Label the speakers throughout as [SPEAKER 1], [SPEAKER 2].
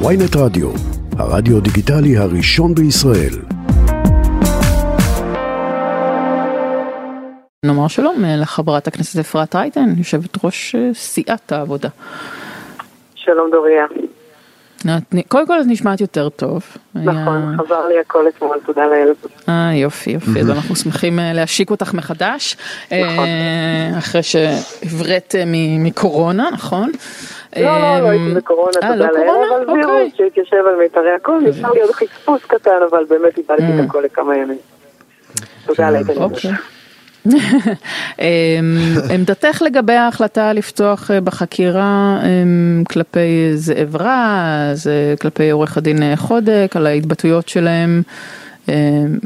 [SPEAKER 1] ויינט רדיו, הרדיו דיגיטלי הראשון בישראל.
[SPEAKER 2] נאמר שלום אה, לחברת הכנסת אפרת רייטן, יושבת ראש אה, סיעת העבודה.
[SPEAKER 3] שלום דוריה.
[SPEAKER 2] קודם כל את נשמעת יותר טוב.
[SPEAKER 3] נכון, חזר לי הכל אתמול, תודה לאל.
[SPEAKER 2] אה יופי יופי, אז אנחנו שמחים אה, להשיק אותך מחדש.
[SPEAKER 3] נכון.
[SPEAKER 2] אחרי שהבראת מקורונה, נכון?
[SPEAKER 3] לא, לא, לא הייתי בקורונה, תודה לאל, אבל וירוס שהתיישב על מיתרי הכל, נשאר לי עוד חספוס קטן, אבל באמת איבדתי את הכל לכמה ימים. תודה לאל.
[SPEAKER 2] עמדתך לגבי ההחלטה לפתוח בחקירה כלפי זאב רז, כלפי עורך הדין חודק, על ההתבטאויות שלהם,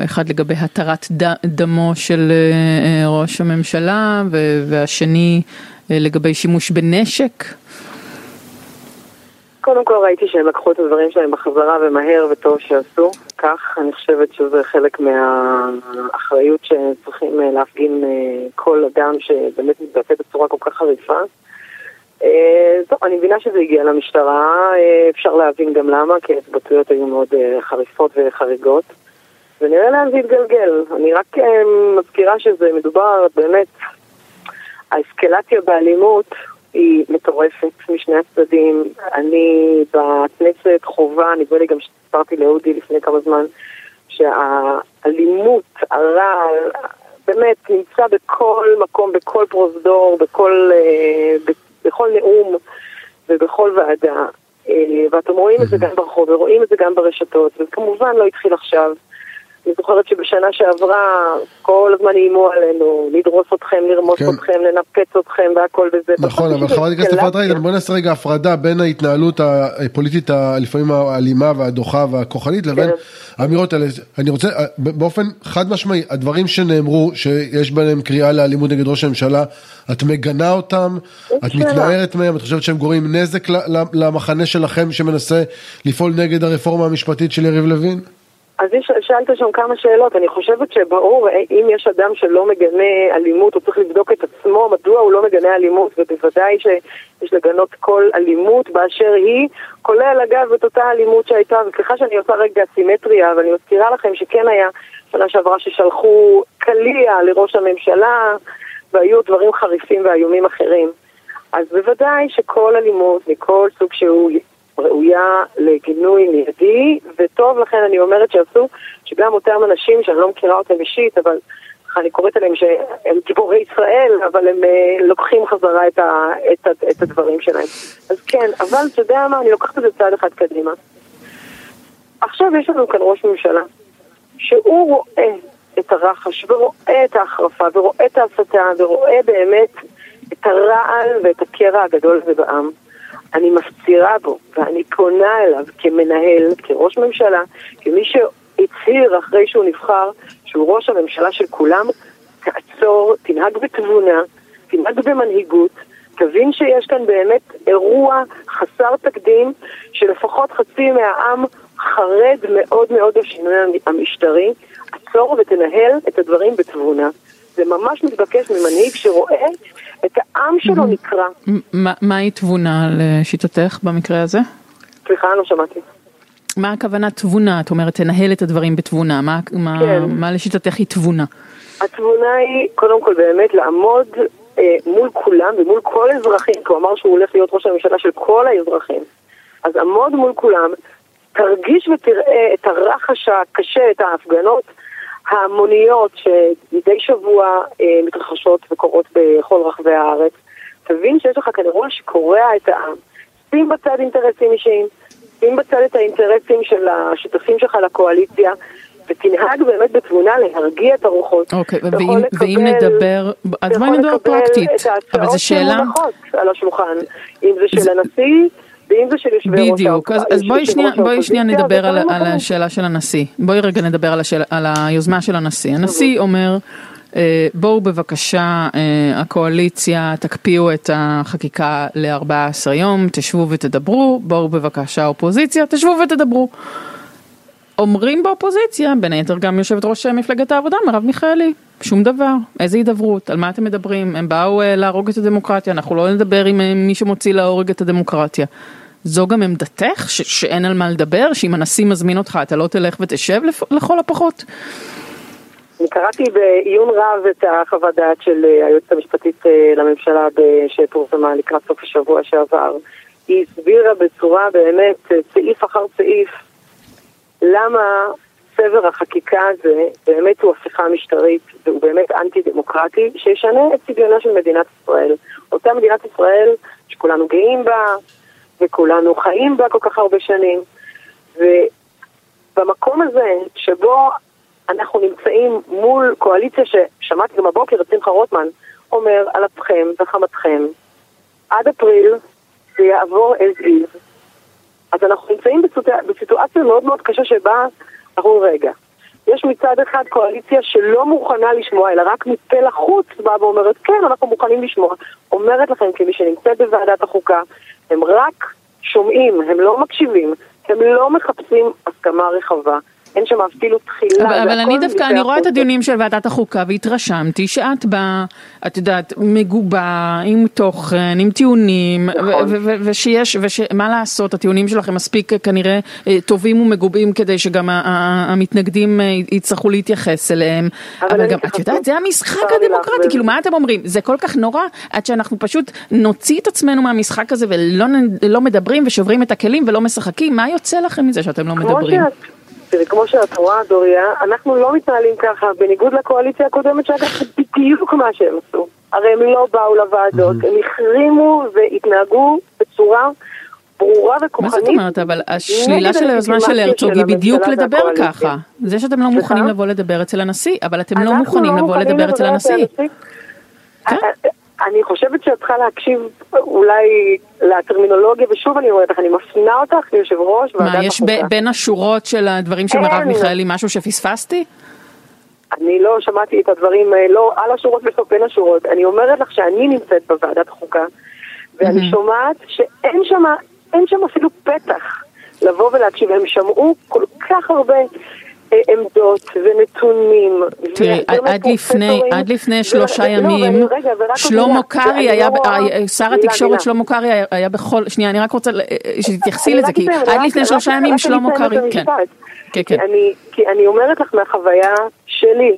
[SPEAKER 2] אחד לגבי התרת דמו של ראש הממשלה והשני לגבי שימוש בנשק?
[SPEAKER 3] קודם כל ראיתי שהם לקחו את הדברים שלהם בחזרה ומהר וטוב שעשו כך. אני חושבת שזה חלק מהאחריות שצריכים אה, להפגין אה, כל אדם שבאמת מתבטא בצורה כל כך חריפה. אה, טוב, אני מבינה שזה הגיע למשטרה, אפשר להבין גם למה, כי ההתבטאויות היו מאוד חריפות וחריגות. ונראה לאן זה יתגלגל. אני רק מזכירה שזה מדובר באמת, האסקלציה באלימות היא מטורפת משני הצדדים. אני בכנסת חובה, נדמה לי גם שסיפרתי לאודי לפני כמה זמן, שהאלימות, הרעל, באמת נמצא בכל מקום, בכל פרוזדור, בכל, אה, בכל נאום ובכל ועדה. אה, ואתם רואים את זה גם ברחוב ורואים את זה גם ברשתות, וכמובן לא התחיל עכשיו. אני זוכרת שבשנה שעברה כל הזמן איימו עלינו, לדרוס אתכם, לרמוס כן. אתכם, לנפץ אתכם והכל וזה.
[SPEAKER 4] נכון, אבל חברת הכנסת אפרת רייטן, בוא נעשה רגע הפרדה בין ההתנהלות הפוליטית הלפעמים האלימה והדוחה והכוחנית לבין כן. האמירות האלה. אני רוצה, באופן חד משמעי, הדברים שנאמרו, שיש בהם קריאה לאלימות נגד ראש הממשלה, את מגנה אותם, את מתנערת מהם, את חושבת שהם גורמים נזק למחנה שלכם שמנסה לפעול נגד הרפורמה המשפטית של יריב לוין?
[SPEAKER 3] אז שאלת שם כמה שאלות, אני חושבת שברור, אם יש אדם שלא מגנה אלימות, הוא צריך לבדוק את עצמו, מדוע הוא לא מגנה אלימות, ובוודאי שיש לגנות כל אלימות באשר היא, כולל אגב את אותה אלימות שהייתה, וסליחה שאני עושה רגע סימטריה, אבל אני מזכירה לכם שכן היה שנה שעברה ששלחו קליע לראש הממשלה, והיו דברים חריפים ואיומים אחרים. אז בוודאי שכל אלימות, מכל סוג שהוא, ראויה לגינוי מיידי, וטוב לכן אני אומרת שעשו, שגם אותם אנשים שאני לא מכירה אותם אישית, אבל אני קוראת עליהם שהם גיבורי ישראל, אבל הם uh, לוקחים חזרה את, ה, את, ה, את הדברים שלהם. אז כן, אבל אתה יודע מה, אני לוקחת את זה צעד אחד קדימה. עכשיו יש לנו כאן ראש ממשלה, שהוא רואה את הרחש, ורואה את ההחרפה, ורואה את ההסתה, ורואה באמת את הרעל ואת הקרע הגדול הזה בעם. אני מפצירה בו, ואני פונה אליו כמנהל, כראש ממשלה, כמי שהצהיר אחרי שהוא נבחר שהוא ראש הממשלה של כולם, תעצור, תנהג בתבונה, תנהג במנהיגות, תבין שיש כאן באמת אירוע חסר תקדים, שלפחות חצי מהעם חרד מאוד מאוד לשינוי המשטרי, עצור ותנהל את הדברים בתבונה. זה ממש מתבקש ממנהיג שרואה את העם שלו נקרע.
[SPEAKER 2] מהי תבונה לשיטתך במקרה הזה?
[SPEAKER 3] סליחה, לא שמעתי.
[SPEAKER 2] מה הכוונה תבונה? את אומרת, תנהל את הדברים בתבונה. מה, מה, כן. מה לשיטתך היא תבונה?
[SPEAKER 3] התבונה היא, קודם כל, באמת לעמוד אה, מול כולם ומול כל האזרחים, כי הוא אמר שהוא הולך להיות ראש הממשלה של כל האזרחים. אז עמוד מול כולם, תרגיש ותראה את הרחש הקשה, את ההפגנות ההמוניות שמדי שבוע אה, מתרחשות וקורות בכל רחבי הארץ, תבין שיש לך כאן אירוע שקורע את העם. שים בצד אינטרסים אישיים, שים בצד את האינטרסים של השותפים שלך לקואליציה, ותנהג באמת בתבונה להרגיע את הרוחות.
[SPEAKER 2] אוקיי, ואם, ואם נדבר, אז בואי נדבר פרקטית, אבל זו שאלה... אתה יכול לקבל את ההצעות
[SPEAKER 3] שמונחות על השולחן, אם זה של הנשיא... ואם זה של יושבי ראש
[SPEAKER 2] בדיוק, אז, אז בואי שנייה, בואי שנייה נדבר על, על השאלה של הנשיא. בואי רגע נדבר על, השאל, על היוזמה של הנשיא. הנשיא אומר, אה, בואו בבקשה, אה, הקואליציה, תקפיאו את החקיקה ל-14 יום, תשבו ותדברו, בואו בבקשה, האופוזיציה, תשבו ותדברו. אומרים באופוזיציה, בין היתר גם יושבת ראש מפלגת העבודה, מרב מיכאלי, שום דבר, איזה הידברות, על מה אתם מדברים, הם באו uh, להרוג את הדמוקרטיה, אנחנו לא נדבר עם uh, מי שמוציא להורג את הדמוקרטיה. זו גם עמדתך, ש- שאין על מה לדבר, שאם הנשיא מזמין אותך אתה לא תלך ותשב לפ- לכל הפחות?
[SPEAKER 3] אני קראתי בעיון רב את החוות דעת של אה, היועצת המשפטית אה, לממשלה שפורסמה לקראת סוף השבוע שעבר. היא הסבירה בצורה באמת, אה, סעיף אחר סעיף, למה סבר החקיקה הזה באמת הוא הפיכה משטרית והוא באמת אנטי דמוקרטי שישנה את צביונה של מדינת ישראל. אותה מדינת ישראל שכולנו גאים בה וכולנו חיים בה כל כך הרבה שנים. ובמקום הזה שבו אנחנו נמצאים מול קואליציה ששמעתי גם הבוקר את שמחה רוטמן אומר על אפכם וחמתכם. עד אפריל זה יעבור as is אז אנחנו נמצאים בסיטואציה מאוד מאוד קשה שבה אנחנו רגע יש מצד אחד קואליציה שלא מוכנה לשמוע, אלא רק מפה לחוץ באה ואומרת, כן, אנחנו מוכנים לשמוע. אומרת לכם, כמי שנמצאת בוועדת החוקה, הם רק שומעים, הם לא מקשיבים, הם לא מחפשים הסכמה רחבה. אין שם אפילו תחילה.
[SPEAKER 2] אבל, אבל אני דווקא, אני רואה את הדיונים של ועדת החוקה והתרשמתי שאת באה, את יודעת, מגובה, עם תוכן, עם טיעונים, נכון. ושיש, ומה לעשות, הטיעונים שלכם מספיק כנראה אה, טובים ומגובים כדי שגם המתנגדים אה, יצטרכו להתייחס אליהם. אבל, אבל גם, את יודעת, זה המשחק הדמוקרטי, כאילו מה אתם אומרים? זה כל כך נורא, עד שאנחנו פשוט נוציא את עצמנו מהמשחק הזה ולא לא מדברים ושוברים את הכלים ולא משחקים, מה יוצא לכם מזה שאתם לא מדברים?
[SPEAKER 3] תראי, כמו שאת רואה, דוריה, אנחנו לא מתנהלים ככה, בניגוד לקואליציה הקודמת שאגב, בדיוק מה שהם עשו. הרי הם לא באו לוועדות, הם החרימו והתנהגו בצורה ברורה וכוחנית.
[SPEAKER 2] מה זאת אומרת? אבל השלילה של היוזמה של הרצוג היא בדיוק לדבר ככה. זה שאתם לא מוכנים לבוא לדבר אצל הנשיא, אבל אתם לא מוכנים לבוא לדבר אצל הנשיא.
[SPEAKER 3] אני חושבת שאת צריכה להקשיב אולי לטרמינולוגיה, ושוב אני אומרת לך, אני מפנה אותך ליושב ראש ועדת
[SPEAKER 2] החוקה. מה, יש ב- בין השורות של הדברים של מרב מיכאלי משהו שפספסתי?
[SPEAKER 3] אני לא שמעתי את הדברים, אה, לא על השורות ולא בין השורות. אני אומרת לך שאני נמצאת בוועדת החוקה, ואני mm-hmm. שומעת שאין שם, אין שם אפילו פתח לבוא ולהקשיב. הם שמעו כל כך הרבה עמדות ונתונים.
[SPEAKER 2] תראי, עד לפני, עד לפני שלושה ימים, שלמה קרעי היה, שר התקשורת שלמה קרעי היה בכל, שנייה, אני רק רוצה שתתייחסי לזה, כי עד לפני שלושה ימים שלמה קרעי, כן.
[SPEAKER 3] כן, כן. כי אני אומרת לך מהחוויה שלי,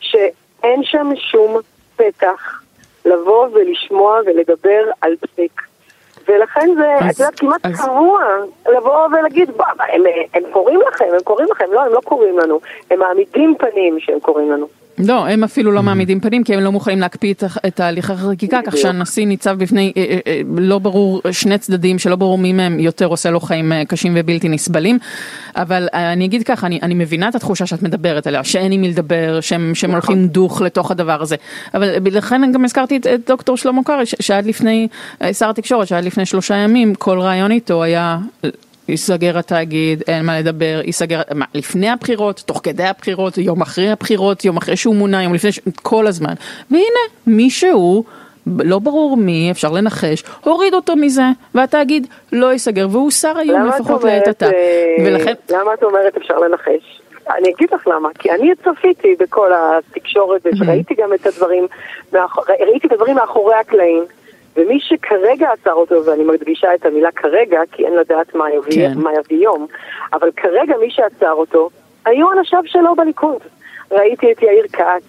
[SPEAKER 3] שאין שם שום פתח לבוא ולשמוע ולדבר על פסיק. ולכן זה, את יודעת, כמעט קבוע לבוא ולהגיד, הם, הם קוראים לכם, הם קוראים לכם, לא, הם לא קוראים לנו, הם מעמידים פנים שהם קוראים לנו.
[SPEAKER 2] לא, הם אפילו לא מעמידים פנים כי הם לא מוכנים להקפיא את תהליך החקיקה, כך שהנשיא ניצב בפני אה, אה, אה, לא ברור שני צדדים שלא ברור מי מהם יותר עושה לו חיים קשים ובלתי נסבלים. אבל אני אגיד ככה, אני, אני מבינה את התחושה שאת מדברת עליה, שאין עם מי לדבר, שהם, שהם נכון. הולכים דוך לתוך הדבר הזה. אבל לכן גם הזכרתי את, את דוקטור שלמה קרעי, שעד לפני, שר התקשורת, שעד לפני שלושה ימים, כל רעיון איתו היה ייסגר התאגיד, אין מה לדבר, ייסגר, מה, לפני הבחירות, תוך כדי הבחירות, יום אחרי הבחירות, יום אחרי שהוא מונה, יום לפני, כל הזמן. והנה, מישהו, לא ברור מי, אפשר לנחש, הוריד אותו מזה, והתאגיד לא ייסגר, והוא שר היום לפחות לעת עתה.
[SPEAKER 3] אה, ולכן... למה את אומרת אפשר לנחש? אני אגיד לך למה, כי אני צפיתי בכל התקשורת, וראיתי גם את הדברים, ראיתי את הדברים מאחורי הקלעים. ומי שכרגע עצר אותו, ואני מדגישה את המילה כרגע, כי אין לדעת מה יביא, כן. מה יביא יום, אבל כרגע מי שעצר אותו, היו אנשיו שלו בליכוד. ראיתי את יאיר כץ,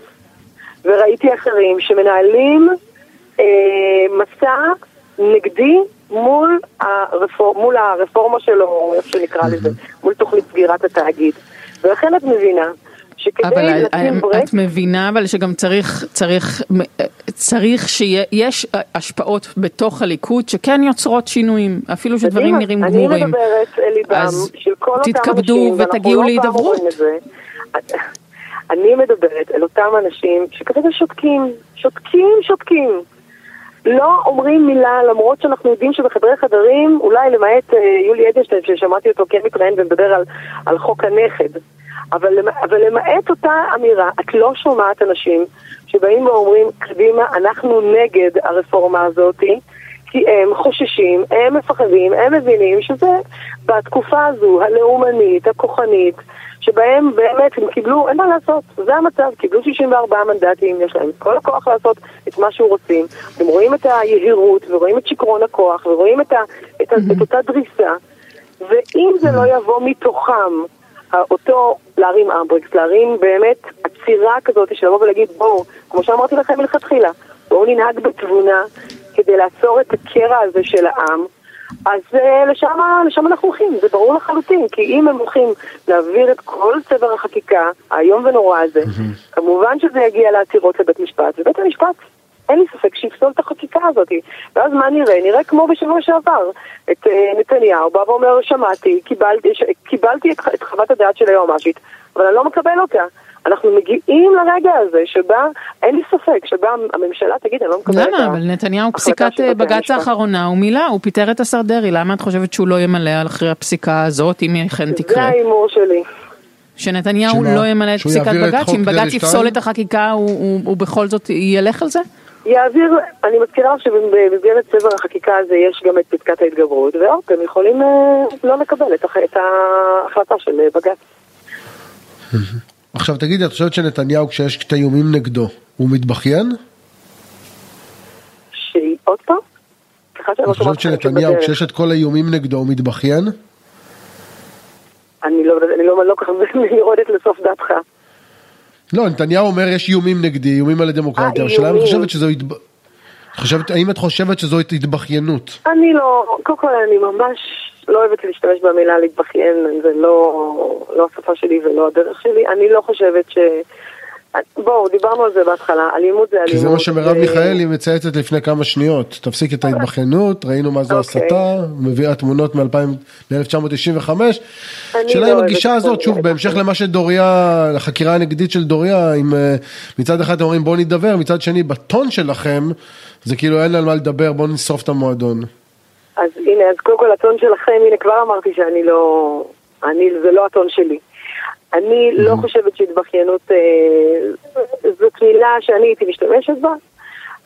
[SPEAKER 3] וראיתי אחרים שמנהלים אה, מסע נגדי מול, הרפור, מול הרפורמה שלו, איך שנקרא לזה, מול תוכנית סגירת התאגיד. ולכן את מבינה
[SPEAKER 2] אבל את מבינה אבל שגם צריך, צריך, צריך שיש השפעות בתוך הליכוד שכן יוצרות שינויים, אפילו שדברים נראים גמורים.
[SPEAKER 3] אני מדברת אל ליבם של כל אותם אנשים,
[SPEAKER 2] תתכבדו ותגיעו לא להידברות.
[SPEAKER 3] אני מדברת אל אותם אנשים שכרגע שותקים, שותקים, שותקים. לא אומרים מילה, למרות שאנחנו יודעים שבחדרי חדרים, אולי למעט uh, יולי אדלשטיין, ששמעתי אותו כן מתראיין ומדבר על, על חוק הנכד, אבל, אבל למעט אותה אמירה, את לא שומעת אנשים שבאים ואומרים, קדימה, אנחנו נגד הרפורמה הזאת, כי הם חוששים, הם מפחדים, הם מבינים שזה בתקופה הזו, הלאומנית, הכוחנית, שבהם באמת הם קיבלו, אין מה לעשות, זה המצב, קיבלו 64 מנדטים, יש להם כל הכוח לעשות את מה שהוא רוצים, הם רואים את היהירות ורואים את שיכרון הכוח ורואים את, ה, את, ה, את אותה דריסה, ואם זה לא יבוא מתוכם, אותו להרים אמברקס, להרים באמת עצירה כזאת של לבוא ולהגיד בואו, כמו שאמרתי לכם מלכתחילה, בואו ננהג בתבונה כדי לעצור את הקרע הזה של העם. אז uh, לשם, לשם אנחנו הולכים, זה ברור לחלוטין, כי אם הם הולכים להעביר את כל צבר החקיקה האיום ונורא הזה, mm-hmm. כמובן שזה יגיע לעתירות לבית משפט, ובית המשפט, אין לי ספק שיפסול את החקיקה הזאת. ואז מה נראה? נראה כמו בשבוע שעבר, את uh, נתניהו בא ואומר, שמעתי, קיבלתי, ש... קיבלתי את, את חוות הדעת של היועמ"שית, אבל אני לא מקבל אותה. אנחנו מגיעים לרגע הזה שבה, אין לי ספק, שבה הממשלה תגיד, אני לא מקבלת את
[SPEAKER 2] למה? אבל נתניהו, פסיקת אה, בג"ץ האחרונה הוא מילה, הוא פיטר את השר דרעי, למה את חושבת שהוא לא ימלא אחרי הפסיקה הזאת, אם היא אכן תקרה?
[SPEAKER 3] זה ההימור שלי.
[SPEAKER 2] שנתניהו לא ימלא את פסיקת בג"ץ, שאם בג"ץ יפסול את החקיקה, הוא בכל זאת ילך על זה?
[SPEAKER 3] יעביר, אני מזכירה שבמסגרת צבר החקיקה הזה יש גם את פסקת ההתגברות, ועוד, הם יכולים אה, לא לקבל את ההחלטה של אה, בג"ץ.
[SPEAKER 4] עכשיו תגידי, את חושבת שנתניהו כשיש את האיומים נגדו, הוא מתבכיין?
[SPEAKER 3] שעוד פעם?
[SPEAKER 4] את חושבת שנתניהו כשיש את כל האיומים נגדו הוא מתבכיין?
[SPEAKER 3] אני לא כל כך יורדת לסוף דעתך.
[SPEAKER 4] לא, נתניהו אומר יש איומים נגדי, איומים על הדמוקרטיה, אה, השאלה אם את חושבת שזו... האם את חושבת שזו התבכיינות?
[SPEAKER 3] אני לא, קודם כל אני ממש לא אוהבת להשתמש במילה להתבכיין, זה לא, לא השפה שלי ולא הדרך שלי. אני לא חושבת ש... בואו, דיברנו על זה בהתחלה, אלימות זה אלימות.
[SPEAKER 4] כי זה מה שמרב מיכאלי מצייצת לפני כמה שניות. תפסיק את ההתבכיינות, ראינו מה זו אוקיי. הסתה, מביאה תמונות מ-1995. שאלה אם הגישה הזאת, שוב, בהמשך למה שדוריה, לחקירה הנגדית של דוריה, אם אה, מצד אחד אתם אומרים בואו נדבר, מצד שני בטון שלכם, זה כאילו אין על מה לדבר, בואו נשרוף את המועדון.
[SPEAKER 3] אז הנה, אז קודם כל הטון שלכם, הנה כבר אמרתי שאני לא, אני, זה לא הטון שלי. אני לא mm-hmm. חושבת שהתבכיינות אה, זאת מילה שאני הייתי משתמשת בה.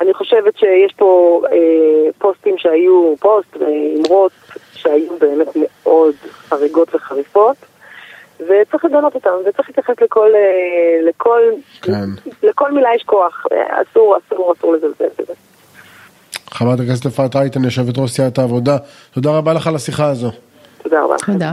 [SPEAKER 3] אני חושבת שיש פה אה, פוסטים שהיו, פוסט ואמרות שהיו באמת מאוד חריגות וחריפות, וצריך לגנות אותם, וצריך להתייחס לכל, אה, לכל, כן. לכל מילה יש כוח, אסור, אסור, אסור לזלזל בזה.
[SPEAKER 4] חברת הכנסת אפרת רייטן, יושבת ראש סיעת העבודה, תודה רבה לך על השיחה הזו.
[SPEAKER 3] תודה רבה.
[SPEAKER 2] תודה.